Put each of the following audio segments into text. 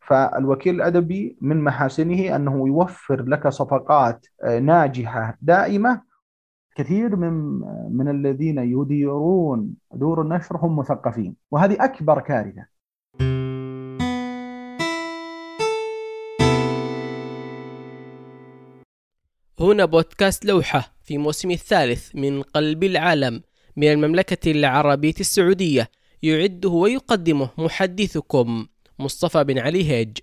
فالوكيل الأدبي من محاسنه أنه يوفر لك صفقات ناجحة دائمة كثير من من الذين يديرون دور النشر هم مثقفين وهذه أكبر كارثة. هنا بودكاست لوحة في موسم الثالث من قلب العالم من المملكة العربية السعودية يعده ويقدمه محدثكم. مصطفى بن علي هيج.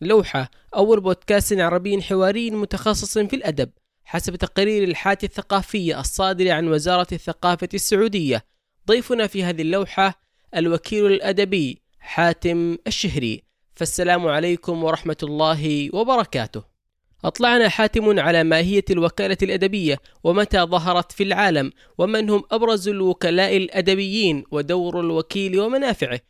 لوحة أول بودكاست عربي حواري متخصص في الأدب حسب تقرير الحالة الثقافية الصادر عن وزارة الثقافة السعودية. ضيفنا في هذه اللوحة الوكيل الأدبي حاتم الشهري. فالسلام عليكم ورحمة الله وبركاته. أطلعنا حاتم على ماهية الوكالة الأدبية ومتى ظهرت في العالم ومن هم أبرز الوكلاء الأدبيين ودور الوكيل ومنافعه.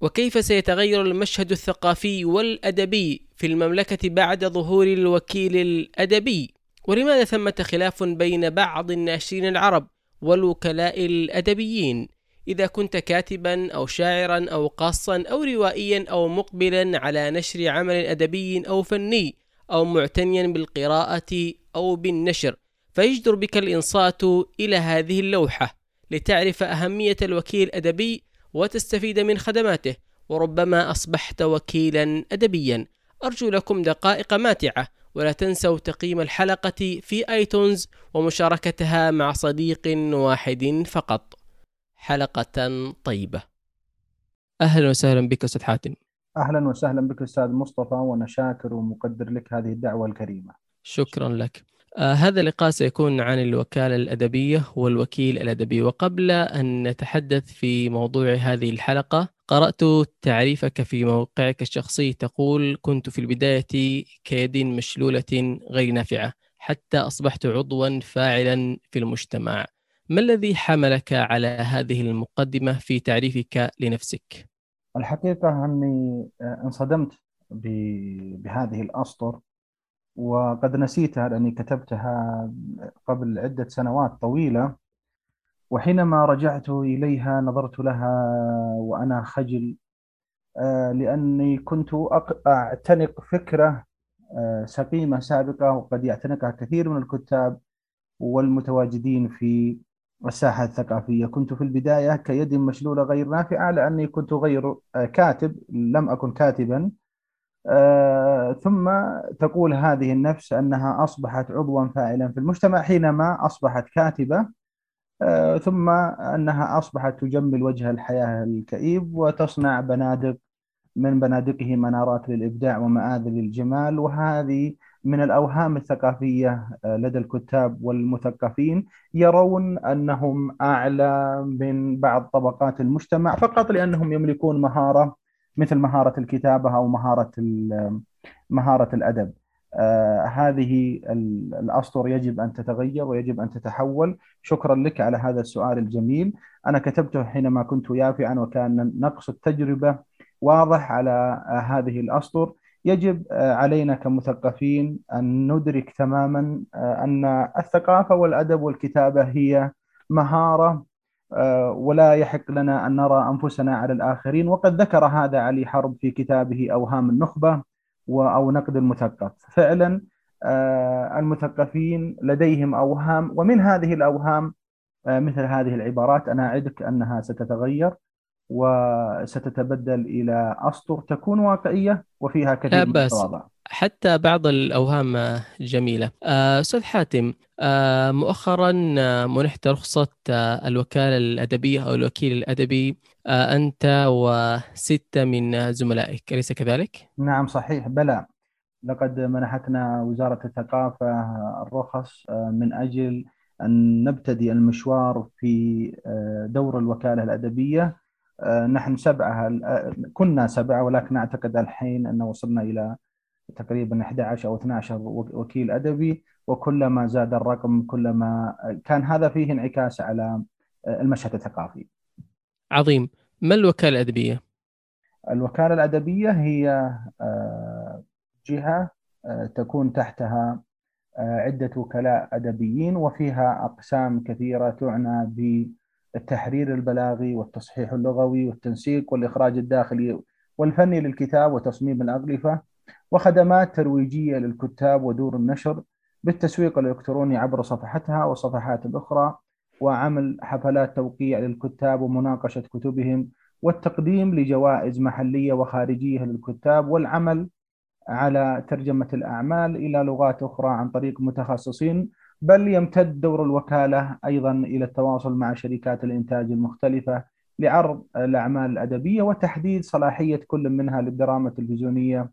وكيف سيتغير المشهد الثقافي والأدبي في المملكة بعد ظهور الوكيل الأدبي؟ ولماذا ثمة خلاف بين بعض الناشرين العرب والوكلاء الأدبيين؟ إذا كنت كاتبا أو شاعرا أو قاصا أو روائيا أو مقبلا على نشر عمل أدبي أو فني أو معتنيا بالقراءة أو بالنشر فيجدر بك الإنصات إلى هذه اللوحة لتعرف أهمية الوكيل الأدبي وتستفيد من خدماته وربما أصبحت وكيلا أدبيا. أرجو لكم دقائق ماتعة ولا تنسوا تقييم الحلقة في آيتونز ومشاركتها مع صديق واحد فقط. حلقة طيبة. أهلا وسهلا بك أستاذ حاتم. أهلا وسهلا بك أستاذ مصطفى وأنا شاكر ومقدر لك هذه الدعوة الكريمة. شكرا لك. آه هذا اللقاء سيكون عن الوكالة الأدبية والوكيل الأدبي وقبل أن نتحدث في موضوع هذه الحلقة قرأت تعريفك في موقعك الشخصي تقول كنت في البداية كيد مشلولة غير نافعة حتى أصبحت عضوا فاعلا في المجتمع ما الذي حملك على هذه المقدمة في تعريفك لنفسك؟ الحقيقة أني انصدمت بهذه الأسطر وقد نسيتها لأني كتبتها قبل عدة سنوات طويلة وحينما رجعت إليها نظرت لها وأنا خجل آه، لأني كنت أعتنق فكرة آه، سقيمة سابقة وقد يعتنقها كثير من الكتاب والمتواجدين في الساحة الثقافية. كنت في البداية كيد مشلولة غير نافعة لأني كنت غير آه، كاتب لم أكن كاتبا. ثم تقول هذه النفس أنها أصبحت عضوا فاعلا في المجتمع حينما أصبحت كاتبة آه، ثم أنها أصبحت تجمل وجه الحياة الكئيب وتصنع بنادق من بنادقه منارات للإبداع ومآذن للجمال وهذه من الأوهام الثقافية آه، لدى الكتاب والمثقفين يرون أنهم أعلى من بعض طبقات المجتمع فقط لأنهم يملكون مهارة مثل مهارة الكتابة أو مهارة مهارة الأدب. آه هذه الأسطر يجب أن تتغير ويجب أن تتحول. شكرا لك على هذا السؤال الجميل. أنا كتبته حينما كنت يافعا وكان نقص التجربة واضح على هذه الأسطر. يجب آه علينا كمثقفين أن ندرك تماما آه، أن الثقافة والأدب والكتابة هي مهارة ولا يحق لنا أن نرى أنفسنا على الآخرين. وقد ذكر هذا علي حرب في كتابه أوهام النخبة أو نقد المثقف. فعلا آه، المثقفين لديهم أوهام ومن هذه الأوهام آه، مثل هذه العبارات أنا أعدك أنها ستتغير وستتبدل إلى أسطر تكون واقعية وفيها كثير من التواضع. حتى بعض الأوهام جميلة. آه، أستاذ حاتم مؤخرا منحت رخصة الوكالة الأدبية أو الوكيل الأدبي أنت وستة من زملائك أليس كذلك؟ نعم صحيح. بلى. لقد منحتنا وزارة الثقافة الرخص من أجل أن نبتدي المشوار في دور الوكالة الأدبية. نحن سبعة كنا سبعة ولكن أعتقد الحين أن وصلنا إلى تقريبا 11 أو 12 وكيل أدبي وكلما زاد الرقم كلما كان هذا فيه انعكاس على المشهد الثقافي. عظيم. ما الوكالة الأدبية؟ الوكالة الأدبية هي آه، جهة آه، تكون تحتها آه، عدة وكلاء أدبيين وفيها أقسام كثيرة تعنى بالتحرير البلاغي والتصحيح اللغوي والتنسيق والإخراج الداخلي والفني للكتاب وتصميم الأغلفة. وخدمات ترويجية للكتاب ودور النشر بالتسويق الإلكتروني عبر صفحتها والصفحات الأخرى وعمل حفلات توقيع للكتاب ومناقشة كتبهم والتقديم لجوائز محلية وخارجية للكتاب والعمل على ترجمة الأعمال إلى لغات أخرى عن طريق متخصصين بل يمتد دور الوكالة أيضا إلى التواصل مع شركات الإنتاج المختلفة لعرض الأعمال الأدبية وتحديد صلاحية كل منها للدراما التلفزيونية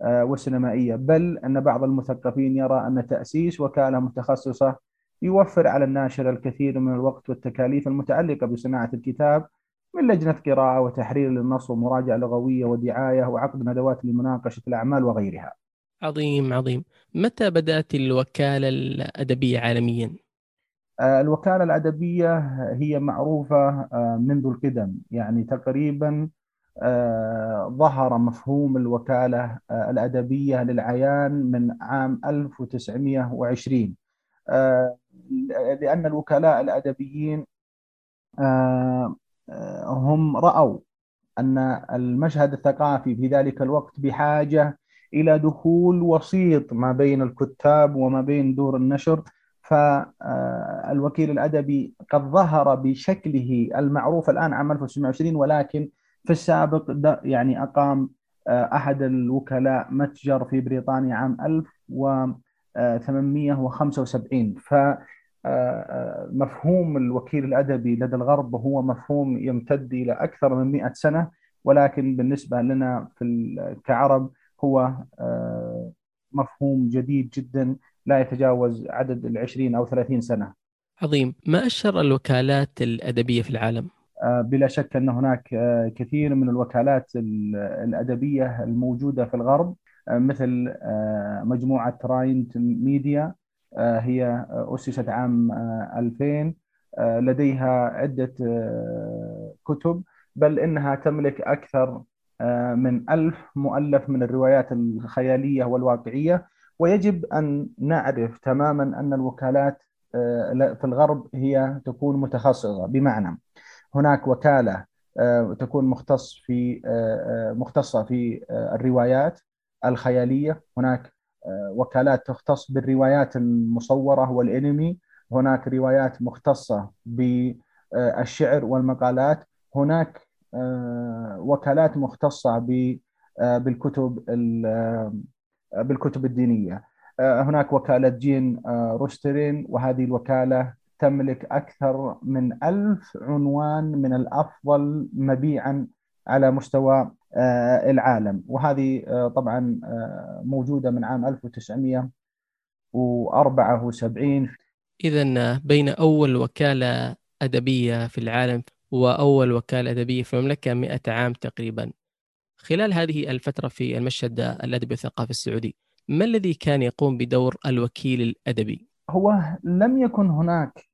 والسينمائية بل أن بعض المثقفين يرى أن تأسيس وكالة متخصصة يوفر على الناشر الكثير من الوقت والتكاليف المتعلقة بصناعة الكتاب من لجنة قراءة وتحرير للنص ومراجعة لغوية ودعاية وعقد ندوات لمناقشة الأعمال وغيرها. عظيم عظيم. متى بدأت الوكالة الأدبية عالميا؟ آه، الوكالة الأدبية هي معروفة آه، منذ القدم. يعني تقريبا آه، ظهر مفهوم الوكالة الأدبية للعيان من عام 1920 لأن الوكلاء الأدبيين هم رأوا أن المشهد الثقافي في ذلك الوقت بحاجة إلى دخول وسيط ما بين الكتاب وما بين دور النشر. فالوكيل الأدبي قد ظهر بشكله المعروف الآن عام 1920 ولكن في السابق يعني أقام آه، أحد الوكلاء متجر في بريطانيا عام 1875 ف مفهوم الوكيل الأدبي لدى الغرب هو مفهوم يمتد إلى أكثر من 100 سنة ولكن بالنسبة لنا في كعرب هو آه، مفهوم جديد جدا لا يتجاوز عدد العشرين أو ثلاثين سنة. عظيم. ما أشهر الوكالات الأدبية في العالم؟ آه، بلا شك أن هناك آه، كثير من الوكالات الأدبية الموجودة في الغرب مثل مجموعة راينت ميديا هي أسست عام 2000 لديها عدة كتب بل إنها تملك أكثر آه، من ألف مؤلف من الروايات الخيالية والواقعية. ويجب أن نعرف تماما أن الوكالات آه، في الغرب هي تكون متخصصة. بمعنى هناك وكالة آه، تكون مختص في مختصة في الروايات الخيالية. هناك وكالات تختص بالروايات المصورة والإنمي. هناك روايات مختصة بالشعر والمقالات. هناك آه، وكالات مختصة آه، بالكتب آه، بالكتب الدينية. هناك وكالة جين روسترين وهذه الوكالة تملك أكثر من ألف عنوان من الأفضل مبيعا على مستوى العالم. وهذه طبعا موجودة من عام 1974 إذا بين أول وكالة أدبية في العالم وأول وكالة أدبية في المملكة 100 عام تقريبا. خلال هذه الفترة في المشهد الأدبي والثقافي السعودي ما الذي كان يقوم بدور الوكيل الأدبي؟ هو لم يكن هناك آه،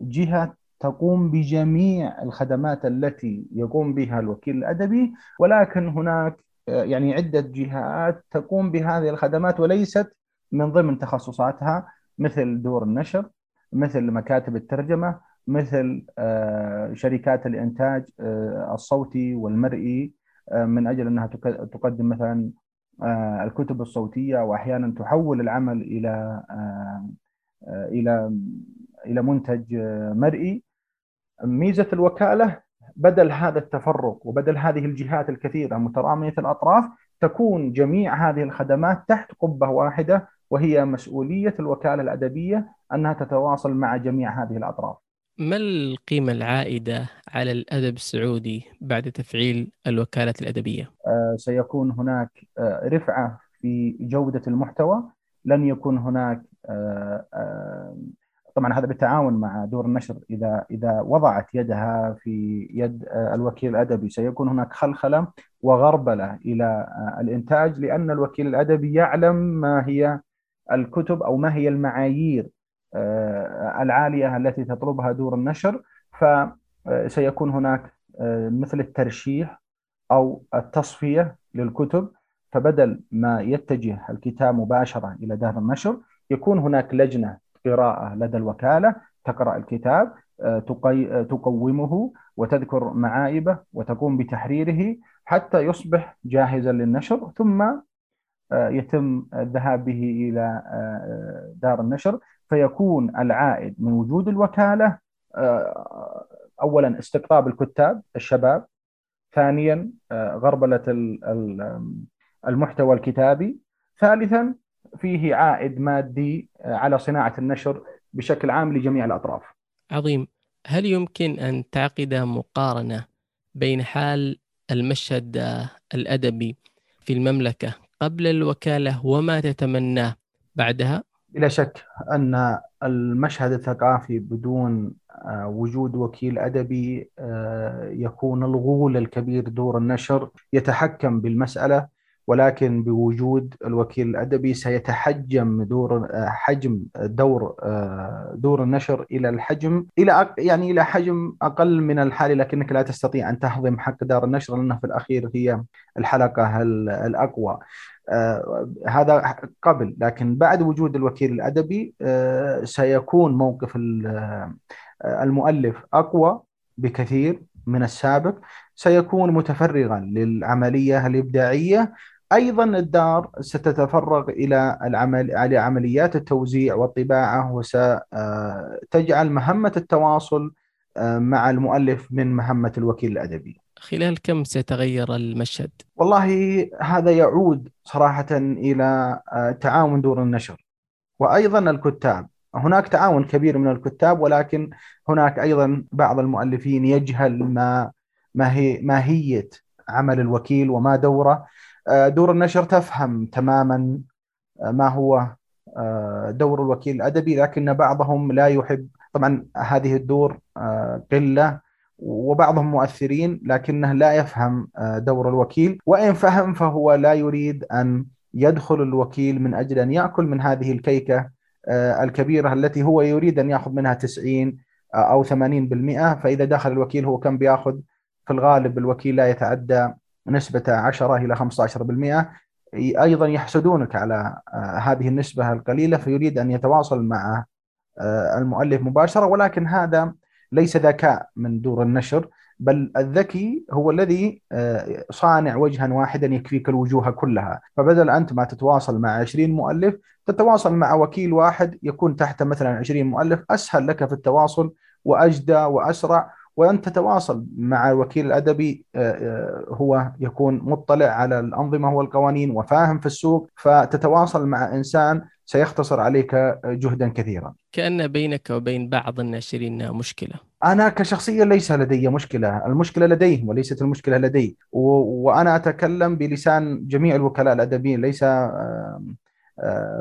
جهة تقوم بجميع الخدمات التي يقوم بها الوكيل الأدبي ولكن هناك آه، يعني عدة جهات تقوم بهذه الخدمات وليست من ضمن تخصصاتها مثل دور النشر مثل مكاتب الترجمة مثل آه، شركات الإنتاج آه، الصوتي والمرئي آه، من أجل أنها تقدم مثلا الكتب الصوتية وأحيانا تحول العمل إلى إلى إلى منتج مرئي. ميزة الوكالة بدل هذا التفرق وبدل هذه الجهات الكثيرة مترامية الأطراف تكون جميع هذه الخدمات تحت قبة واحدة وهي مسؤولية الوكالة الأدبية أنها تتواصل مع جميع هذه الأطراف. ما القيمة العائدة على الأدب السعودي بعد تفعيل الوكالة الأدبية؟ آه سيكون هناك آه رفعة في جودة المحتوى. لن يكون هناك آه آه طبعا هذا بالتعاون مع دور النشر. إذا إذا وضعت يدها في يد آه، الوكيل الأدبي سيكون هناك خلخلة وغربلة إلى آه، الإنتاج لأن الوكيل الأدبي يعلم ما هي الكتب أو ما هي المعايير آه، العالية التي تطلبها دور النشر. فسيكون هناك مثل الترشيح أو التصفية للكتب. فبدل ما يتجه الكتاب مباشرة إلى دار النشر يكون هناك لجنة قراءة لدى الوكالة تقرأ الكتاب تقومه وتذكر معايبه وتقوم بتحريره حتى يصبح جاهزا للنشر ثم يتم الذهاب به إلى دار النشر. فيكون العائد من وجود الوكالة أولا استقطاب الكتاب الشباب ثانيا غربلة المحتوى الكتابي ثالثا فيه عائد مادي على صناعة النشر بشكل عام لجميع الأطراف عظيم هل يمكن أن تعقد مقارنة بين حال المشهد الأدبي في المملكة قبل الوكالة وما تتمناه بعدها؟ بلا شك أن المشهد الثقافي بدون آه، وجود وكيل أدبي آه، يكون الغول الكبير دور النشر يتحكم بالمسألة ولكن بوجود الوكيل الأدبي سيتحجم دور حجم دور دور النشر إلى الحجم إلى يعني إلى حجم أقل من الحالي لكنك لا تستطيع أن تهضم حق دار النشر لأنها في الأخير هي الحلقة الأقوى. هذا قبل لكن بعد وجود الوكيل الأدبي سيكون موقف المؤلف أقوى بكثير من السابق. سيكون متفرغا للعملية الإبداعية أيضا الدار ستتفرغ إلى العمل على عمليات التوزيع والطباعة وستجعل مهمة التواصل آه، مع المؤلف من مهمة الوكيل الأدبي. خلال كم سيتغير المشهد؟ والله هذا يعود صراحة إلى آه، تعاون دور النشر وأيضا الكتاب. هناك تعاون كبير من الكتاب ولكن هناك أيضا بعض المؤلفين يجهل ما ما هي ماهية عمل الوكيل وما دوره. آه، دور النشر تفهم تماما آه، ما هو آه، دور الوكيل الأدبي لكن بعضهم لا يحب. طبعا هذه الدور قلة وبعضهم مؤثرين لكنه لا يفهم دور الوكيل. وإن فهم فهو لا يريد أن يدخل الوكيل من أجل أن يأكل من هذه الكيكة الكبيرة التي هو يريد أن يأخذ منها 90 أو 80% فإذا دخل الوكيل هو كم بيأخذ في الغالب الوكيل لا يتعدى نسبة 10 إلى 15% أيضا يحسدونك على آه، هذه النسبة القليلة فيريد أن يتواصل مع آه، المؤلف مباشرة. ولكن هذا ليس ذكاء من دور النشر بل الذكي هو الذي آه، صانع وجها واحدا يكفيك الوجوه كلها. فبدل أنت ما تتواصل مع 20 مؤلف تتواصل مع وكيل واحد يكون تحت مثلا 20 مؤلف. أسهل لك في التواصل وأجدى وأسرع. وأن تتواصل مع الوكيل الأدبي آه، آه، هو يكون مطلع على الأنظمة والقوانين وفاهم في السوق فتتواصل مع إنسان سيختصر عليك جهدا كثيرا. كأن بينك وبين بعض الناشرين مشكلة. أنا كشخصية ليس لدي مشكلة المشكلة لديهم وليست المشكلة لدي و... وأنا أتكلم بلسان جميع الوكلاء الأدبيين ليس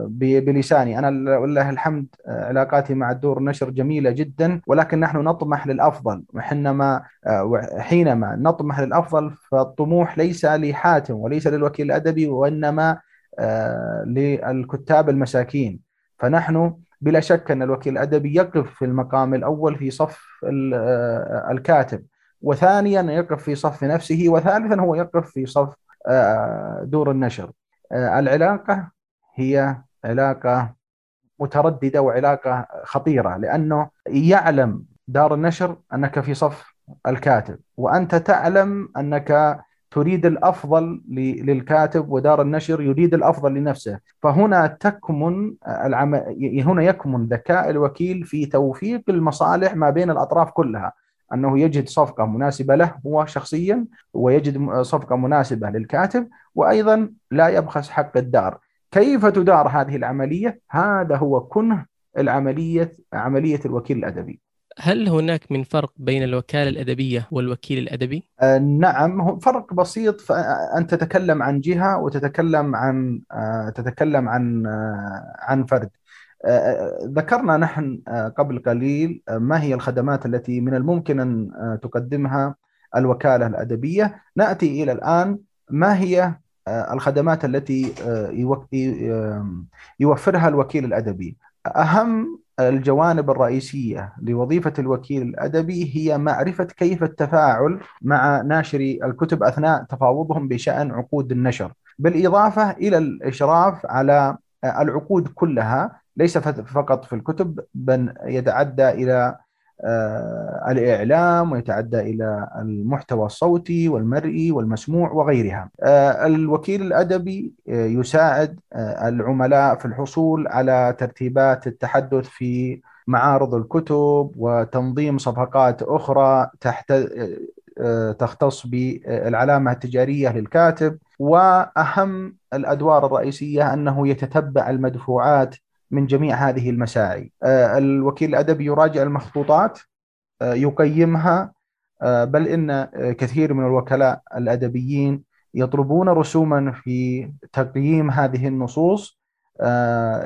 بلساني. أنا ولله الحمد علاقاتي مع الدور النشر جميلة جدا ولكن نحن نطمح للأفضل. حينما حينما نطمح للأفضل فالطموح ليس لحاتم وليس للوكيل الأدبي وإنما آه، للكتاب المساكين. فنحن بلا شك أن الوكيل الأدبي يقف في المقام الأول في صف آه، الكاتب وثانيا يقف في صف نفسه وثالثا هو يقف في صف آه، دور النشر. العلاقة هي علاقة مترددة وعلاقة خطيرة لأنه يعلم دار النشر أنك في صف الكاتب وأنت تعلم أنك تريد الأفضل للكاتب ودار النشر يريد الأفضل لنفسه، فهنا تكمن العم... هنا يكمن ذكاء الوكيل في توفيق المصالح ما بين الأطراف كلها، أنه يجد صفقة مناسبة له هو شخصيا ويجد صفقة مناسبة للكاتب وأيضا لا يبخس حق الدار، كيف تدار هذه العملية؟ هذا هو كنه العملية عملية الوكيل الأدبي. هل هناك من فرق بين الوكالة الأدبية والوكيل الأدبي؟ آه نعم فرق بسيط. فأن تتكلم عن جهة وتتكلم عن آه تتكلم عن آه عن فرد. آه, آه، ذكرنا نحن آه قبل قليل آه ما هي الخدمات التي من الممكن أن آه تقدمها الوكالة الأدبية. نأتي إلى الآن ما هي آه، الخدمات التي آه، يوفرها الوكيل الأدبي. أهم الجوانب الرئيسية لوظيفة الوكيل الأدبي هي معرفة كيف التفاعل مع ناشري الكتب أثناء تفاوضهم بشأن عقود النشر بالإضافة إلى الإشراف على العقود كلها ليس فقط في الكتب بل يتعدى إلى الإعلام ويتعدى إلى المحتوى الصوتي والمرئي والمسموع وغيرها. الوكيل الأدبي يساعد العملاء في الحصول على ترتيبات التحدث في معارض الكتب وتنظيم صفقات أخرى تحت تختص بالعلامة التجارية للكاتب. وأهم الأدوار الرئيسية أنه يتتبع المدفوعات من جميع هذه المساعي. الوكيل الأدبي يراجع المخطوطات يقيمها بل إن كثير من الوكلاء الأدبيين يطلبون رسوما في تقييم هذه النصوص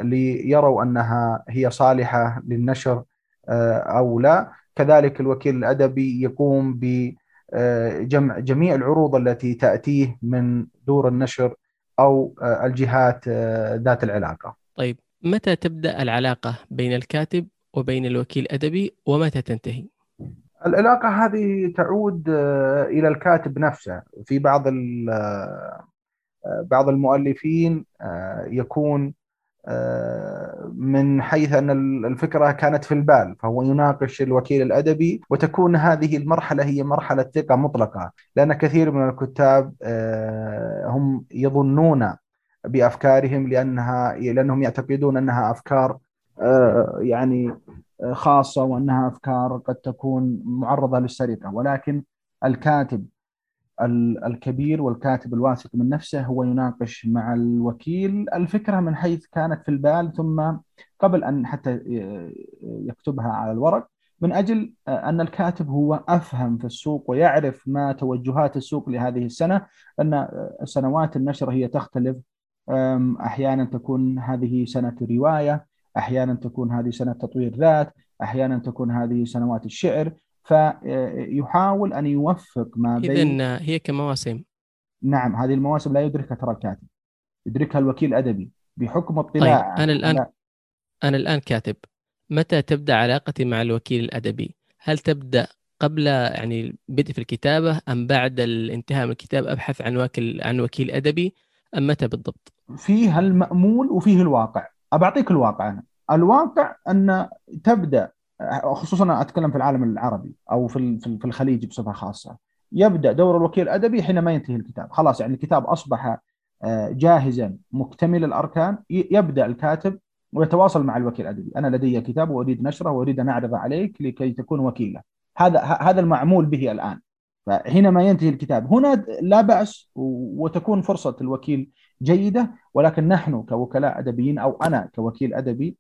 ليروا أنها هي صالحة للنشر أو لا. كذلك الوكيل الأدبي يقوم بجمع جميع العروض التي تأتيه من دور النشر أو الجهات ذات العلاقة. طيب متى تبدأ العلاقة بين الكاتب وبين الوكيل الأدبي ومتى تنتهي؟ العلاقة هذه تعود إلى الكاتب نفسه في بعض بعض المؤلفين يكون من حيث أن الفكرة كانت في البال فهو يناقش الوكيل الأدبي وتكون هذه المرحلة هي مرحلة ثقة مطلقة لأن كثير من الكتاب هم يظنون بأفكارهم لانها لأنهم يعتقدون أنها أفكار يعني خاصة وأنها أفكار قد تكون معرضة للسرقة. ولكن الكاتب الكبير والكاتب الواثق من نفسه هو يناقش مع الوكيل الفكرة من حيث كانت في البال ثم قبل أن حتى يكتبها على الورق من أجل أن الكاتب هو أفهم في السوق ويعرف ما توجهات السوق لهذه السنة أن سنوات النشر هي تختلف أحيانا تكون هذه سنة روايه أحيانا تكون هذه سنة تطوير ذات أحيانا تكون هذه سنوات الشعر. فيحاول أن يوفق ما بين اذا هي كمواسم. نعم هذه المواسم لا يدركها ترى الكاتب يدركها الوكيل الأدبي بحكم اطلاع. طيب أنا الآن على... أنا الآن كاتب متى تبدأ علاقتي مع الوكيل الأدبي؟ هل تبدأ قبل يعني بدء في الكتابة أم بعد الانتهاء من الكتاب أبحث عن وكيل عن وكيل أدبي؟ أم متى بالضبط؟ فيه المأمول وفيه الواقع، أبعطيك الواقع أنا، الواقع أن تبدأ خصوصا أتكلم في العالم العربي أو في في الخليج بصفة خاصة. يبدأ دور الوكيل الأدبي حينما ينتهي الكتاب. خلاص يعني الكتاب أصبح آه، جاهزا مكتمل الأركان. يبدأ الكاتب ويتواصل مع الوكيل الأدبي. أنا لدي كتاب وأريد نشره وأريد أن اعرضه عليك لكي تكون وكيله هذا هذا المعمول به الآن. فحينما ينتهي الكتاب. هنا لا بأس وتكون فرصة الوكيل جيدة ولكن نحن كوكلاء أدبيين أو أنا كوكيل أدبي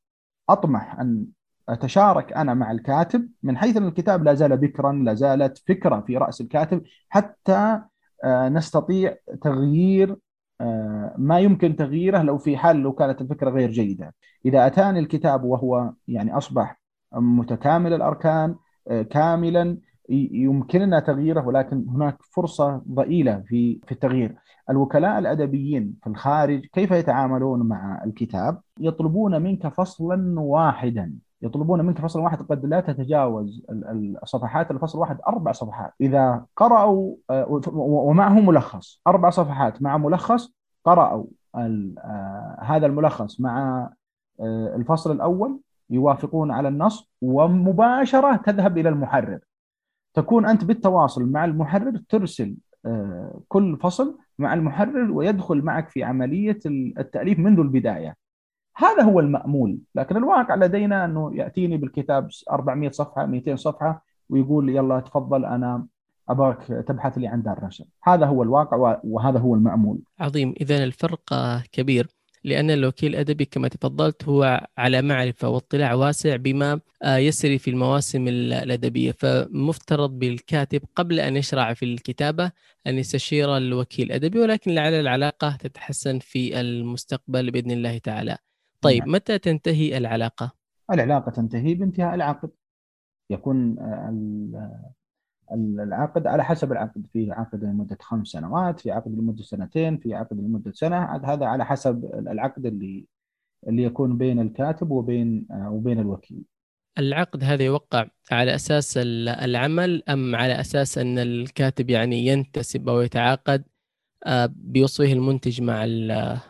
أطمح أن أتشارك أنا مع الكاتب من حيث أن الكتاب لا زال بكرا لا زالت فكرة في رأس الكاتب حتى آه، نستطيع تغيير آه، ما يمكن تغييره لو في حال لو كانت الفكرة غير جيدة. إذا أتاني الكتاب وهو يعني أصبح متكامل الأركان آه، كاملا يمكننا تغييره ولكن هناك فرصة ضئيلة في في التغيير. الوكلاء الأدبيين في الخارج كيف يتعاملون مع الكتاب؟ يطلبون منك فصلا واحدا. يطلبون منك فصل واحد قد لا تتجاوز الصفحات الفصل واحد أربع صفحات. إذا قرأوا آه، ومعه ملخص؟ أربع صفحات مع ملخص قرأوا آه، هذا الملخص مع آه، الفصل الأول يوافقون على النص ومباشرة تذهب إلى المحرر. تكون أنت بالتواصل مع المحرر ترسل كل فصل مع المحرر ويدخل معك في عملية التأليف منذ البداية. هذا هو المأمول. لكن الواقع لدينا أنه يأتيني بالكتاب 400 صفحة 200 صفحة ويقول يلا تفضل أنا أبغاك تبحث لي عن دار نشر هذا هو الواقع وهذا هو المأمول. عظيم. إذا الفرق كبير. لأن الوكيل الأدبي كما تفضلت هو على معرفة واطلاع واسع بما يسري في المواسم الأدبية فمفترض بالكاتب قبل أن يشرع في الكتابة أن يستشير الوكيل الأدبي ولكن لعل العلاقة تتحسن في المستقبل بإذن الله تعالى طيب نعم. متى تنتهي العلاقة؟ العلاقة تنتهي بانتهاء العقد يكون العقد على حسب العقد. في عقد لمدة خمس سنوات في عقد لمدة سنتين في عقد لمدة سنة. هذا على حسب العقد اللي اللي يكون بين الكاتب وبين وبين الوكيل. العقد هذا يوقع على أساس العمل أم على أساس أن الكاتب يعني ينتسب أو يتعاقد آه، بوصفه المنتج مع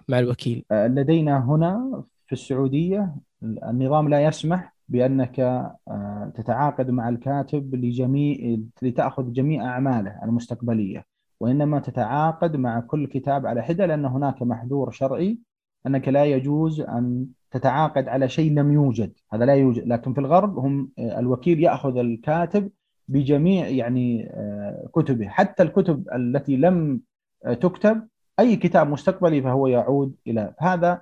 مع الوكيل؟ لدينا هنا في السعودية النظام لا يسمح بأنك آه، تتعاقد مع الكاتب لجميع لتأخذ جميع أعماله المستقبلية وإنما تتعاقد مع كل كتاب على حدة لأن هناك محذور شرعي أنك لا يجوز أن تتعاقد على شيء لم يوجد. هذا لا يوجد. لكن في الغرب هم آه، الوكيل يأخذ الكاتب بجميع يعني آه، كتبه. حتى الكتب التي لم تكتب أي كتاب مستقبلي فهو يعود إلى هذا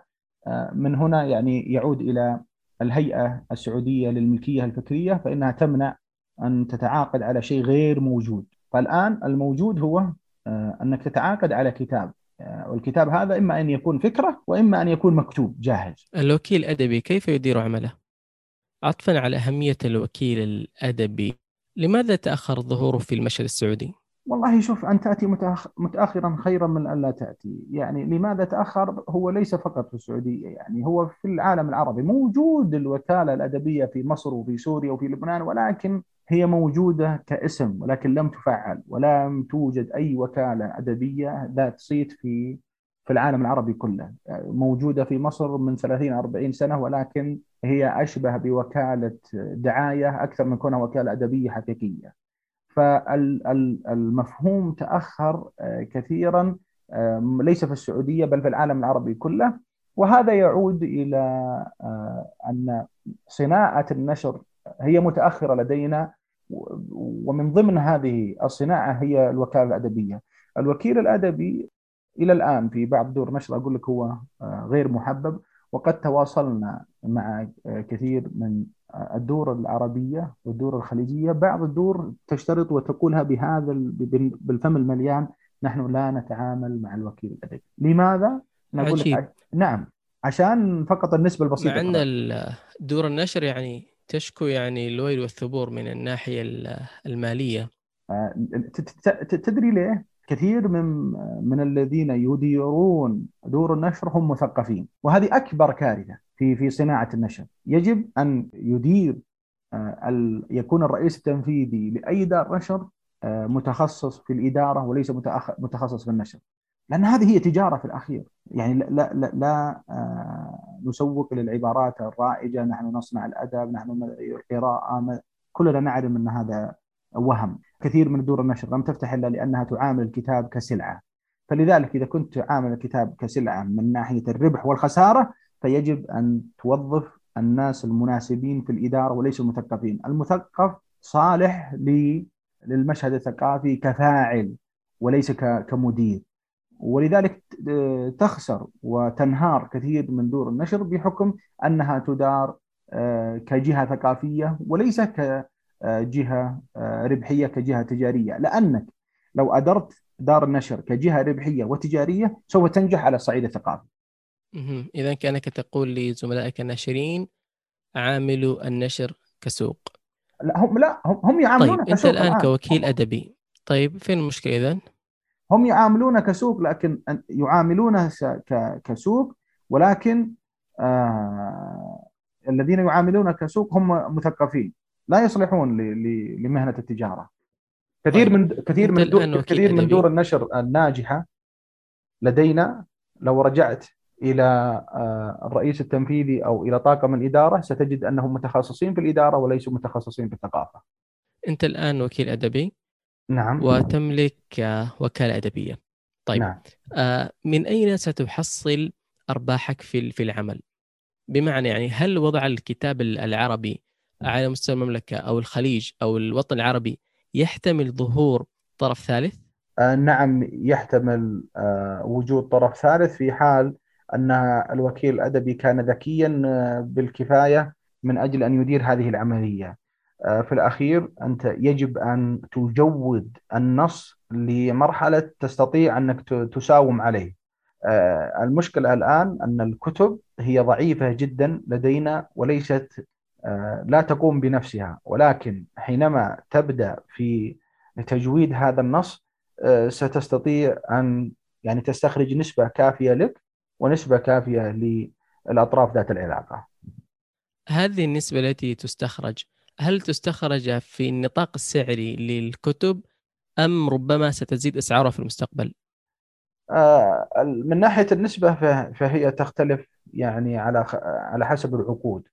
من هنا يعني يعود إلى الهيئة السعودية للملكية الفكرية فإنها تمنع أن تتعاقد على شيء غير موجود فالآن الموجود هو آه، أنك تتعاقد على كتاب آه، والكتاب هذا إما أن يكون فكرة وإما أن يكون مكتوب جاهز الوكيل الأدبي كيف يدير عمله؟ عطفا على أهمية الوكيل الأدبي لماذا تأخر ظهوره في المشهد السعودي؟ والله شوف أن تأتي متأخرا خيرا من أن لا تأتي. يعني لماذا تأخر؟ هو ليس فقط في السعودية يعني هو في العالم العربي. موجود الوكالة الأدبية في مصر وفي سوريا وفي لبنان ولكن هي موجودة كاسم ولكن لم تفعل ولم توجد أي وكالة أدبية ذات صيت في في العالم العربي كله. موجودة في مصر من 30 40 سنة ولكن هي أشبه بوكالة دعاية أكثر من كونها وكالة أدبية حقيقية. فالمفهوم تأخر آه، كثيرا ليس في السعودية بل في العالم العربي كله. وهذا يعود إلى آه، أن صناعة النشر هي متأخرة لدينا ومن ضمن هذه الصناعة هي الوكالة الأدبية. الوكيل الأدبي إلى الآن في بعض دور نشر أقول لك هو آه، غير محبب وقد تواصلنا مع كثير من الدور العربية والدور الخليجية. بعض الدور تشترط وتقولها بهذا بالفم المليان. نحن لا نتعامل مع الوكيل الأدبي. لماذا؟ نقول عجيب. نعم. عشان فقط النسبة البسيطة مع أن دور النشر يعني تشكو يعني الويل والثبور من الناحية المالية. آه، تدري ليه؟ كثير من من الذين يديرون دور النشر هم مثقفين. وهذه أكبر كارثة. في في صناعة النشر. يجب أن يدير آه، يكون الرئيس التنفيذي لأي دار نشر آه، متخصص في الإدارة وليس متخصص في النشر. لأن هذه هي تجارة في الأخير. يعني لا لا لا, آه، نسوق للعبارات الرائجة نحن نصنع الأدب نحن القراءة كلنا نعلم أن هذا وهم. كثير من دور النشر لم تفتح إلا لأنها تعامل الكتاب كسلعة. فلذلك إذا كنت تعامل الكتاب كسلعة من ناحية الربح والخسارة فيجب أن توظف الناس المناسبين في الإدارة وليس المثقفين، المثقف صالح للمشهد الثقافي كفاعل وليس كمدير. ولذلك تخسر وتنهار كثير من دور النشر بحكم أنها تدار آه، كجهة ثقافية وليس ك جهة آه، ربحية كجهة تجارية. لأنك لو أدرت دار النشر كجهة ربحية وتجارية سوف تنجح على الصعيد الثقافي. إذا كانك تقول لزملائك الناشرين عاملوا النشر كسوق. لا هم لا هم هم يعاملون طيب كسوق انت الآن الآن. كوكيل أدبي طيب فين المشكلة اذا؟ هم يعاملون كسوق لكن يعاملونه كسوق ولكن آه الذين يعاملون كسوق هم مثقفين لا يصلحون لمهنة التجارة كثير طيب. من كثير من دور كثير من دور النشر الناجحة لدينا لو رجعت إلى آه، الرئيس التنفيذي أو إلى طاقم الإدارة ستجد أنهم متخصصين في الإدارة وليسوا متخصصين في الثقافة. أنت الآن وكيل أدبي نعم وتملك وكالة أدبية. طيب نعم. آه، من أين ستحصل أرباحك في في العمل؟ بمعنى يعني هل وضع الكتاب العربي على مستوى المملكة أو الخليج أو الوطن العربي يحتمل ظهور طرف ثالث؟ آه نعم يحتمل آه وجود طرف ثالث في حال أن الوكيل الأدبي كان ذكيا آه بالكفاية من أجل أن يدير هذه العملية. آه في الأخير أنت يجب أن تجود النص لمرحلة تستطيع أنك تساوم عليه. آه، المشكلة الآن أن الكتب هي ضعيفة جدا لدينا وليست لا تقوم بنفسها ولكن حينما تبدأ في تجويد هذا النص ستستطيع أن يعني تستخرج نسبة كافية لك ونسبة كافية للأطراف ذات العلاقة. هذه النسبة التي تستخرج هل تستخرج في النطاق السعري للكتب أم ربما ستزيد اسعارها في المستقبل؟ آه، من ناحية النسبة فهي تختلف يعني على على حسب العقود.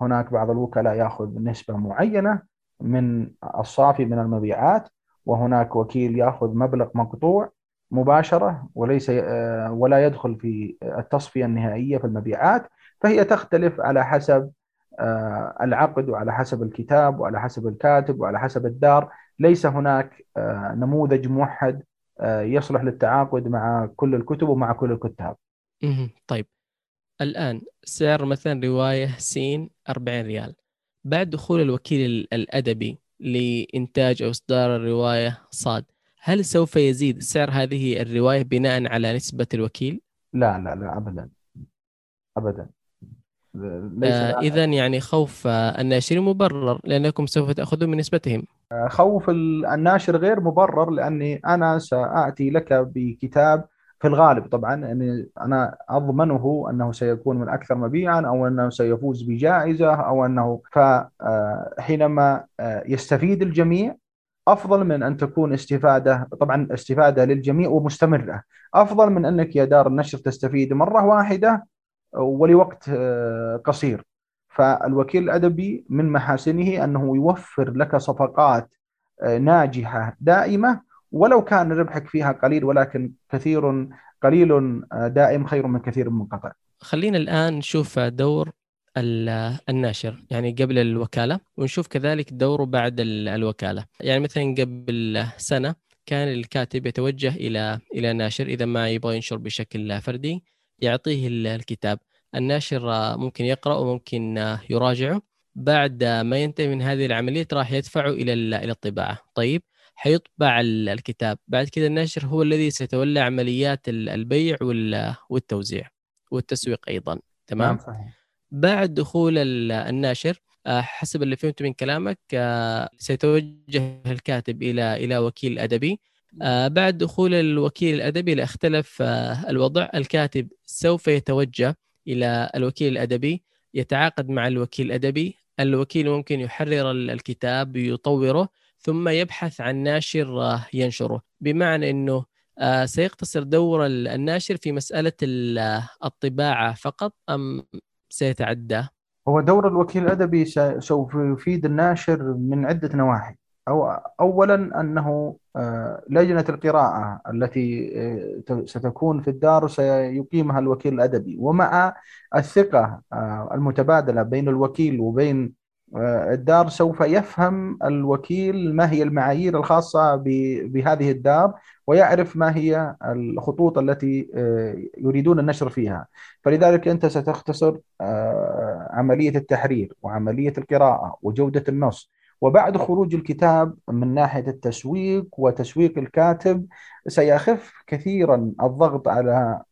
هناك بعض الوكلاء يأخذ نسبة معينة من الصافي من المبيعات وهناك وكيل يأخذ مبلغ مقطوع مباشرة وليس آه، ولا يدخل في التصفية النهائية في المبيعات فهي تختلف على حسب آه، العقد وعلى حسب الكتاب وعلى حسب الكاتب وعلى حسب الدار. ليس هناك آه، نموذج موحد يصلح للتعاقد مع كل الكتب ومع كل الكتاب. طيب. الآن سعر مثلا رواية سين 40 ريال. بعد دخول الوكيل الأدبي لإنتاج أو إصدار الرواية صاد هل سوف يزيد سعر هذه الرواية بناء على نسبة الوكيل؟ لا لا لا أبدا. أبدا. آه إذا يعني خوف الناشر مبرر لأنكم سوف تأخذون من نسبتهم آه، خوف الناشر غير مبرر لأني أنا سآتي لك بكتاب في الغالب. طبعا يعني أنا أضمنه أنه سيكون من أكثر مبيعا أو أنه سيفوز بجائزة أو أنه فحينما آه، يستفيد الجميع أفضل من أن تكون استفادة طبعا استفادة للجميع ومستمرة. أفضل من أنك يا دار النشر تستفيد مرة واحدة ولوقت آه، قصير. فالوكيل الأدبي من محاسنه أنه يوفر لك صفقات آه، ناجحة دائمة ولو كان ربحك فيها قليل ولكن كثير قليل آه، دائم خير من كثير منقطع خلينا الآن نشوف دور الناشر يعني قبل الوكالة ونشوف كذلك دوره بعد الوكالة. يعني مثلا قبل سنة كان الكاتب يتوجه إلى إلى ناشر إذا ما يبغى ينشر بشكل فردي يعطيه الكتاب. الناشر ممكن يقرأ وممكن يراجعه. بعد ما ينتهي من هذه العملية راح يدفعه إلى إلى الطباعة. طيب حيطبع الكتاب. بعد كذا الناشر هو الذي سيتولى عمليات البيع والتوزيع والتسويق أيضا. تمام؟ نعم صحيح. بعد دخول الناشر آه، حسب اللي فهمته من كلامك آه، سيتوجه الكاتب إلى إلى وكيل أدبي. آه، بعد دخول الوكيل الأدبي لاختلف الوضع الكاتب سوف يتوجه إلى الوكيل الأدبي يتعاقد مع الوكيل الأدبي. الوكيل ممكن يحرر الكتاب يطوره ثم يبحث عن ناشر ينشره. بمعنى إنه سيقتصر دور الناشر في مسألة الطباعة فقط أم سيتعدى؟ هو دور الوكيل الأدبي سوف يفيد الناشر من عدة نواحي. أو اولا أنه لجنة القراءة التي ستكون في الدار سيقيمها الوكيل الأدبي ومع الثقة المتبادلة بين الوكيل وبين الدار سوف يفهم الوكيل ما هي المعايير الخاصة بهذه الدار ويعرف ما هي الخطوط التي آه، يريدون النشر فيها. فلذلك أنت ستختصر آه، عملية التحرير وعملية القراءة وجودة النص وبعد خروج الكتاب من ناحية التسويق وتسويق الكاتب سيخف كثيرا الضغط على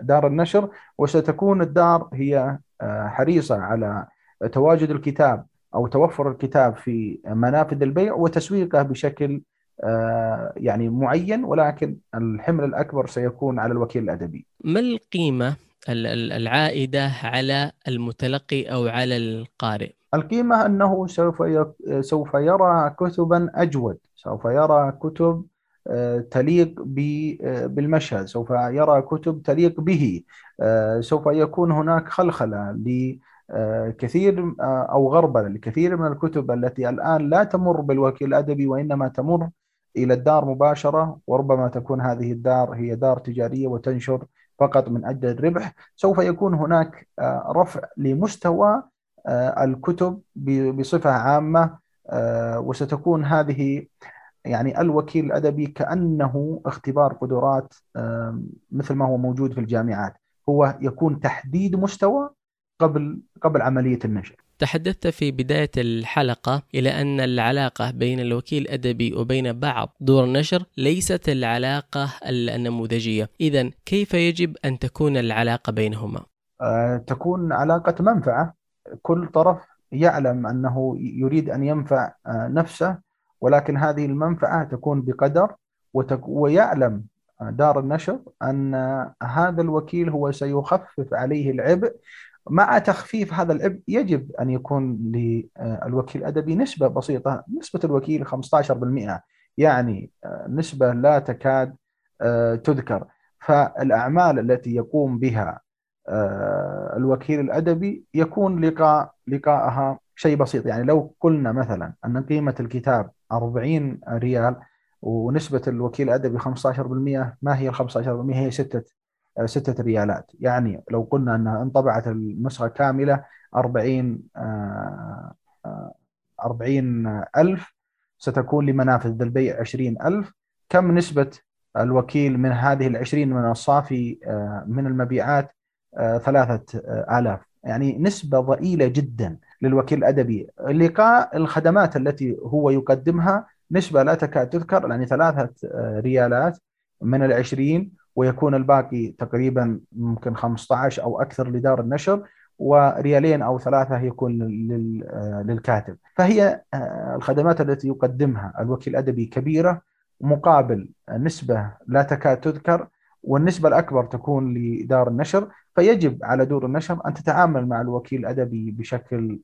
دار النشر وستكون الدار هي آه، حريصة على تواجد الكتاب أو توفر الكتاب في منافذ البيع وتسويقه بشكل آه، يعني معين ولكن الحمل الأكبر سيكون على الوكيل الأدبي. ما القيمة العائدة على المتلقي أو على القارئ؟ القيمة أنه سوف سوف يرى كتبا أجود، سوف يرى كتب آه، تليق آه، بالمشهد، سوف يرى كتب تليق به، سوف يكون هناك خلخلة كثير آه، أو غربله لكثير من الكتب التي الآن لا تمر بالوكيل الأدبي وإنما تمر إلى الدار مباشرة وربما تكون هذه الدار هي دار تجارية وتنشر فقط من أجل الربح. سوف يكون هناك آه، رفع لمستوى الكتب بصفة عامة وستكون هذه يعني الوكيل الأدبي كأنه اختبار قدرات مثل ما هو موجود في الجامعات. هو يكون تحديد مستوى قبل قبل عملية النشر. تحدثت في بداية الحلقة إلى أن العلاقة بين الوكيل الأدبي وبين بعض دور النشر ليست العلاقة النموذجية إذا كيف يجب أن تكون العلاقة بينهما؟ أه تكون علاقة منفعة كل طرف يعلم أنه يريد أن ينفع آه، نفسه ولكن هذه المنفعة تكون بقدر ويعلم دار النشر أن هذا الوكيل هو سيخفف عليه العبء مع تخفيف هذا العبء يجب أن يكون للوكيل الأدبي نسبة بسيطة. نسبة الوكيل 15% يعني آه، نسبة لا تكاد آه، تذكر. فالأعمال التي يقوم بها الوكيل الأدبي يكون لقاء لقاءها شيء بسيط. يعني لو قلنا مثلا أن قيمة الكتاب 40 ريال ونسبة الوكيل الأدبي 15% ما هي ال 15% هي ستة. ستة ريالات. يعني لو قلنا أنها انطبعت النسخة كاملة 40 40 ألف ستكون لمنافذ البيع 20 ألف. كم نسبة الوكيل من هذه العشرين من الصافي آه، من المبيعات؟ آه، ثلاثة آه، آلاف. يعني نسبة ضئيلة جدا للوكيل الأدبي. لقاء الخدمات التي هو يقدمها نسبة لا تكاد تذكر يعني ثلاثة ريالات من العشرين. ويكون الباقي تقريبا ممكن 15 أو أكثر لدار النشر وريالين أو ثلاثة يكون للكاتب. فهي الخدمات التي يقدمها الوكيل الأدبي كبيرة مقابل نسبة لا تكاد تذكر والنسبة الأكبر تكون لدار النشر. فيجب على دور النشر أن تتعامل مع الوكيل الأدبي بشكل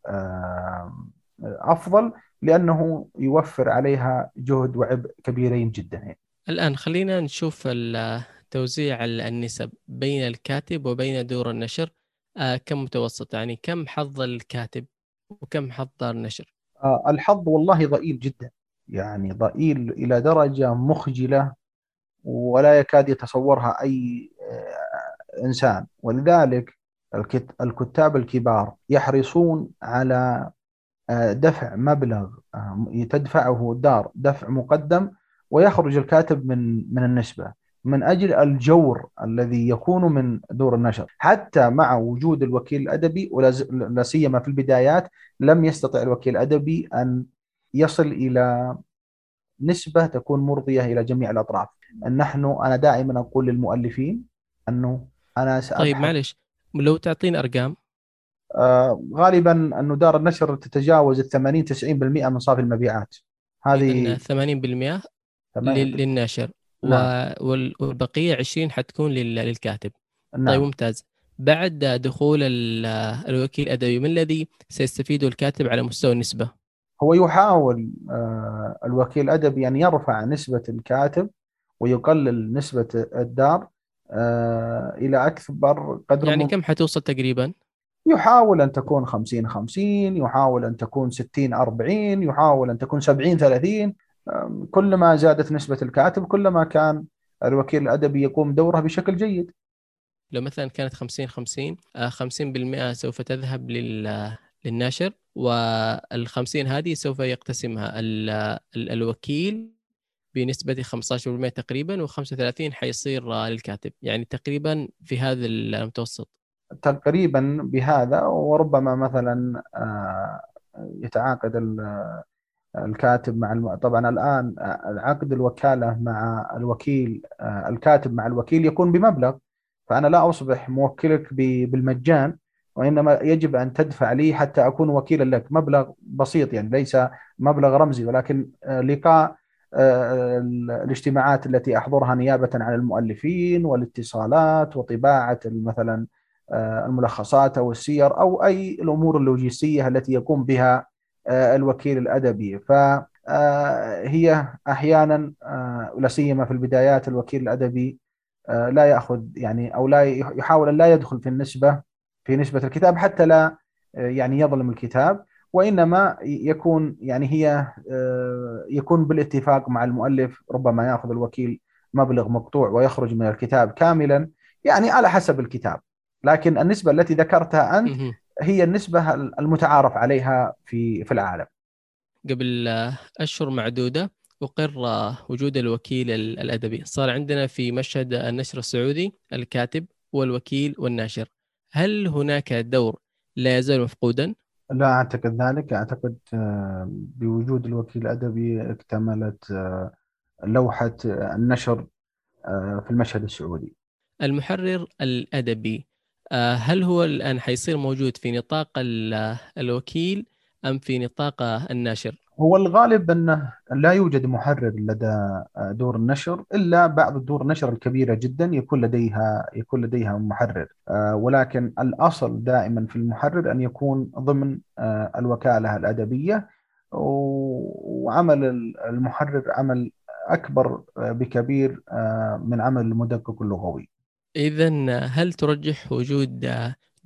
أفضل لأنه يوفر عليها جهد وعبء كبيرين جدا. الآن خلينا نشوف توزيع النسب بين الكاتب وبين دور النشر آه، كم متوسط؟ يعني كم حظ الكاتب وكم حظ دار النشر؟ آه، الحظ والله ضئيل جدا. يعني ضئيل إلى درجة مخجلة ولا يكاد يتصورها أي آه، إنسان. ولذلك الكتاب الكبار يحرصون على دفع مبلغ تدفعه الدار دفع مقدم ويخرج الكاتب من من النسبة. من أجل الجور الذي يكون من دور النشر. حتى مع وجود الوكيل الأدبي ولا سيما في البدايات لم يستطع الوكيل الأدبي أن يصل إلى نسبة تكون مرضية إلى جميع الأطراف. نحن أنا دائما أقول للمؤلفين أنه أنا سأبحث. طيب معلش لو تعطينا أرقام؟ آه غالبا انه دار النشر تتجاوز ال 80 90% من صافي المبيعات. هذه 80% للناشر. نعم. والبقية 20 حتكون للكاتب نعم. طيب ممتاز بعد دخول الوكيل الادبي ما الذي سيستفيده الكاتب على مستوى النسبة؟ هو يحاول آه، الوكيل الادبي أن يرفع نسبة الكاتب ويقلل نسبة الدار آه، إلى أكبر قدر يعني كم حتوصل تقريبا؟ يحاول أن تكون 50 50 يحاول أن تكون 60 40 يحاول أن تكون 70 30 كلما زادت نسبة الكاتب كلما كان الوكيل الأدبي يقوم دوره بشكل جيد. لو مثلا كانت 50 50 50% سوف تذهب للناشر وال 50 هذه سوف يقتسمها ال ال الوكيل بنسبة 15% تقريبا و35 حيصير للكاتب يعني تقريبا في هذا المتوسط. تقريبا بهذا وربما مثلا آه، يتعاقد الكاتب مع الم... طبعا الآن عقد الوكالة مع الوكيل الكاتب مع الوكيل يكون بمبلغ فأنا لا أصبح موكلك بالمجان وإنما يجب أن تدفع لي حتى أكون وكيلا لك. مبلغ بسيط يعني ليس مبلغ رمزي ولكن لقاء الاجتماعات التي أحضرها نيابة عن المؤلفين والاتصالات وطباعة مثلا الملخصات أو السير أو أي الأمور اللوجستية التي يقوم بها الوكيل الأدبي. فهي أحيانا لا سيما في البدايات الوكيل الأدبي لا يأخذ يعني أو لا يحاول أن لا يدخل في النسبة في نسبة الكتاب حتى لا آه، يعني يظلم الكتاب. وإنما يكون يعني هي آه، يكون بالاتفاق مع المؤلف ربما يأخذ الوكيل مبلغ مقطوع ويخرج من الكتاب كاملا يعني على حسب الكتاب. لكن النسبة التي ذكرتها أنت هي النسبة المتعارف عليها في في العالم. قبل أشهر معدودة أقر وجود الوكيل الأدبي. صار عندنا في مشهد النشر السعودي الكاتب والوكيل والناشر. هل هناك دور لا يزال مفقودا؟ لا أعتقد ذلك. أعتقد آه، بوجود الوكيل الأدبي اكتملت آه، لوحة النشر آه، في المشهد السعودي. المحرر الأدبي هل هو الآن حيصير موجود في نطاق الوكيل أم في نطاق الناشر؟ هو الغالب أنه لا يوجد محرر لدى دور النشر إلا بعض دور النشر الكبيرة جدا يكون لديها يكون لديها محرر آه، ولكن الأصل دائما في المحرر أن يكون ضمن آه، الوكالة الأدبية وعمل المحرر عمل أكبر بكبير آه، من عمل المدقق اللغوي. إذا هل ترجح وجود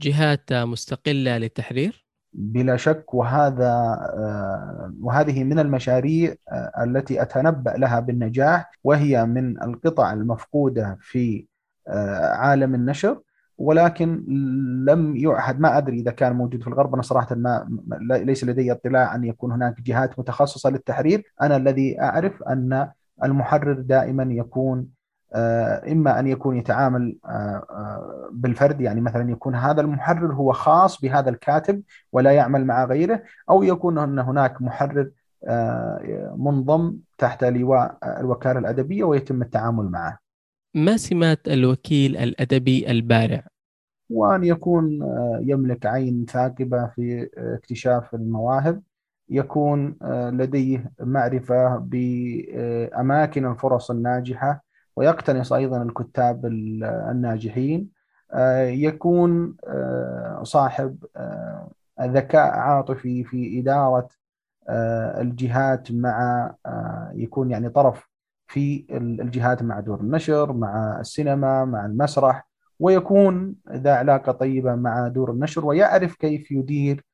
جهات مستقلة للتحرير؟ بلا شك وهذا آه، وهذه من المشاريع آه، التي أتنبأ لها بالنجاح وهي من القطع المفقودة في آه، عالم النشر ولكن لم يعهد ما أدري إذا كان موجود في الغرب أنا صراحة ما ليس لدي اطلاع أن يكون هناك جهات متخصصة للتحرير أنا الذي أعرف أن المحرر دائما يكون إما أن يكون يتعامل آه، آه، بالفرد يعني مثلا يكون هذا المحرر هو خاص بهذا الكاتب ولا يعمل مع غيره أو يكون أن هناك محرر منضم تحت لواء الوكالة الأدبية ويتم التعامل معه. ما سمات الوكيل الأدبي البارع؟ وأن يكون يملك عين ثاقبة في اكتشاف المواهب يكون لديه معرفة بأماكن الفرص الناجحة ويقتنص أيضا الكتاب الناجحين آه، يكون آه، صاحب آه، ذكاء عاطفي في إدارة الجهات مع يكون يعني طرف في الجهات مع دور النشر مع السينما مع المسرح ويكون ذا علاقة طيبة مع دور النشر ويعرف كيف يدير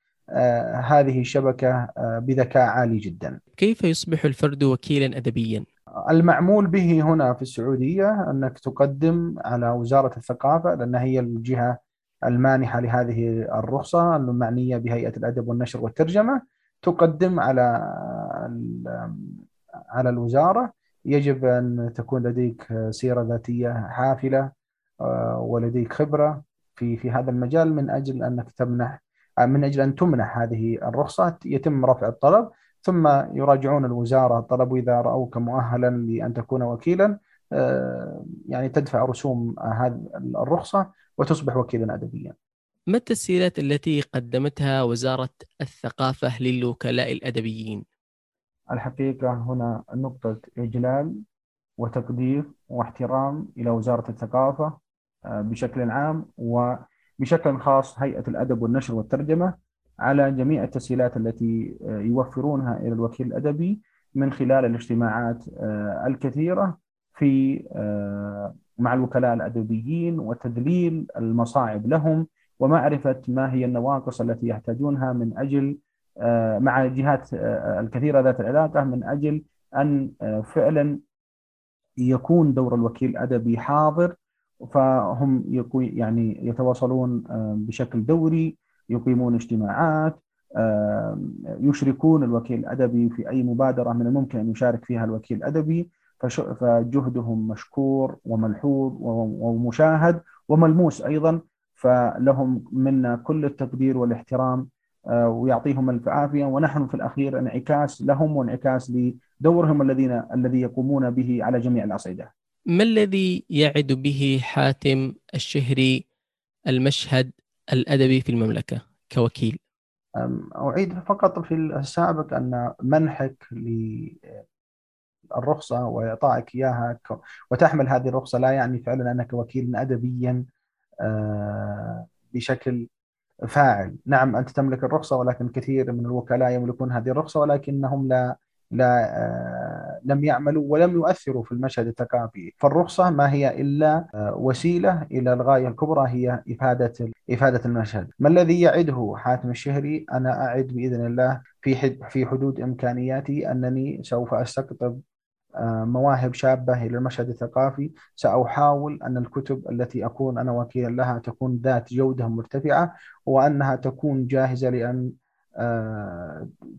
هذه الشبكة بذكاء عالي جدا كيف يصبح الفرد وكيلا أدبيا؟ المعمول به هنا في السعودية أنك تقدم على وزارة الثقافة لأن هي الجهة المانحة لهذه الرخصة المعنية بهيئة الأدب والنشر والترجمة. تقدم على على الوزارة. يجب أن تكون لديك سيرة ذاتية حافلة آه، ولديك خبرة في في هذا المجال من أجل أنك تمنح من أجل أن تمنح هذه الرخصة. يتم رفع الطلب. ثم يراجعون الوزارة طلبوا إذا رأوك مؤهلا لأن تكون وكيلا آه، يعني تدفع رسوم هذه الرخصة وتصبح وكيلا أدبيا ما التسهيلات التي قدمتها وزارة الثقافة للوكلاء الأدبيين؟ الحقيقة هنا نقطة إجلال وتقدير واحترام إلى وزارة الثقافة آه، بشكل عام وبشكل خاص هيئة الأدب والنشر والترجمة على جميع التسهيلات التي آه، يوفرونها إلى الوكيل الأدبي من خلال الاجتماعات آه، الكثيرة في آه، مع الوكلاء الأدبيين وتذليل المصاعب لهم ومعرفة ما هي النواقص التي يحتاجونها من أجل مع الجهات الكثيرة ذات العلاقة من أجل أن فعلا يكون دور الوكيل الأدبي حاضر فهم يعني يتواصلون بشكل دوري يقيمون اجتماعات يشركون الوكيل الأدبي في أي مبادرة من الممكن أن يشارك فيها الوكيل الأدبي فجهدهم مشكور وملحوظ ومشاهد وملموس أيضا فلهم منا كل التقدير والاحترام آه، ويعطيهم ألف عافية ونحن في الأخير انعكاس لهم وانعكاس لدورهم الذين الذي يقومون به على جميع الأصعدة. ما الذي يعد به حاتم الشهري المشهد الأدبي في المملكة كوكيل. أعيد فقط في السابق أن منحك للرخصة وإعطائك إياها وتحمل هذه الرخصة لا يعني فعلا أنك وكيل أدبيا آه، بشكل فاعل. نعم أنت تملك الرخصة ولكن كثير من الوكلاء يملكون هذه الرخصة ولكنهم لا لا آه، لم يعملوا ولم يؤثروا في المشهد الثقافي فالرخصة ما هي إلا آه، وسيلة إلى الغاية الكبرى هي إفادة إفادة المشهد. ما الذي يعده حاتم الشهري؟ أنا أعد بإذن الله في في حدود إمكانياتي أنني سوف أستقطب آه، مواهب شابة إلى المشهد الثقافي سأحاول أن الكتب التي أكون أنا وكيلا لها تكون ذات جودة مرتفعة وأنها تكون جاهزة لأن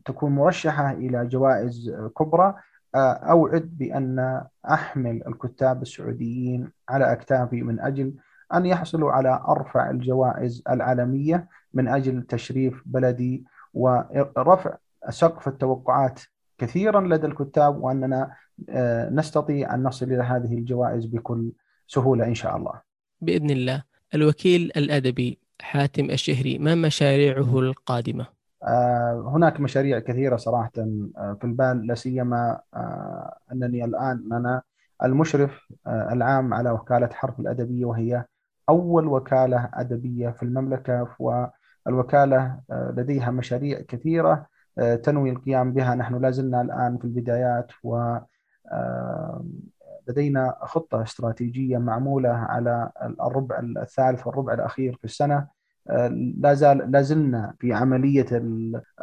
تكون مرشحة إلى جوائز كبرى آه، أوعد بأن أحمل الكتاب السعوديين على أكتافي من أجل أن يحصلوا على أرفع الجوائز العالمية من أجل تشريف بلدي ورفع سقف التوقعات كثيرا لدى الكتاب وأننا آه، نستطيع أن نصل إلى هذه الجوائز بكل سهولة إن شاء الله بإذن الله الوكيل الأدبي حاتم الشهري ما مشاريعه القادمة؟ آه، هناك مشاريع كثيرة صراحة آه، في البال لا سيما آه، أنني الآن أنا المشرف العام على وكالة حرف الأدبية وهي أول وكالة أدبية في المملكة والوكالة لديها مشاريع كثيرة تنوي القيام بها. نحن لا زلنا الآن في البدايات و لدينا خطة استراتيجية معمولة على الربع الثالث والربع الأخير في السنة. لا زال لا زلنا في عملية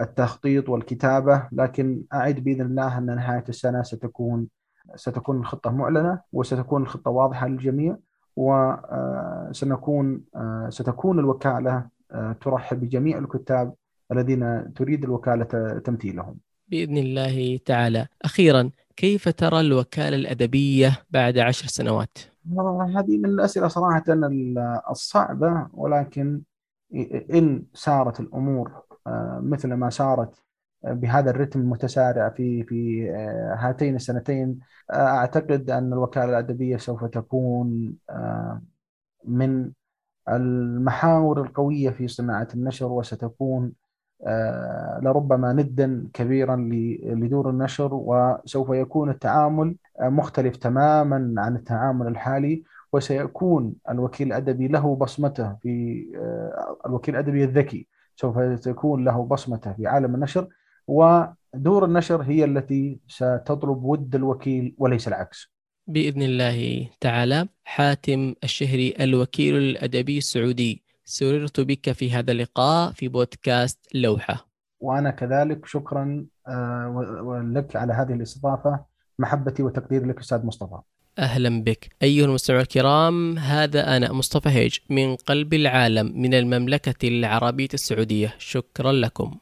التخطيط والكتابة لكن أعد بإذن الله أن نهاية السنة ستكون ستكون الخطة معلنة وستكون الخطة واضحة للجميع وسنكون ستكون الوكالة ترحب بجميع الكتاب الذين تريد الوكالة تمثيلهم بإذن الله تعالى أخيرا كيف ترى الوكالة الأدبية بعد عشر سنوات؟ هذه من الأسئلة صراحة الصعبة ولكن إن سارت الأمور آه، مثل ما سارت بهذا الرتم المتسارع في في آه، هاتين السنتين. آه، أعتقد أن الوكالة الأدبية سوف تكون من المحاور القوية في صناعة النشر وستكون لربما ندا كبيرا لدور النشر وسوف يكون التعامل مختلف تماما عن التعامل الحالي. وسيكون الوكيل الأدبي له بصمته في آه، الوكيل الأدبي الذكي سوف تكون له بصمته في عالم النشر ودور النشر هي التي ستطلب ود الوكيل وليس العكس. بإذن الله تعالى حاتم الشهري الوكيل الأدبي السعودي سررت بك في هذا اللقاء في بودكاست لوحة. وأنا كذلك شكرا آه، لك على هذه الاستضافة محبتي وتقديري لك أستاذ مصطفى. أهلا بك. أيها المستمعون الكرام هذا أنا مصطفى هيج من قلب العالم من المملكة العربية السعودية. شكرا لكم.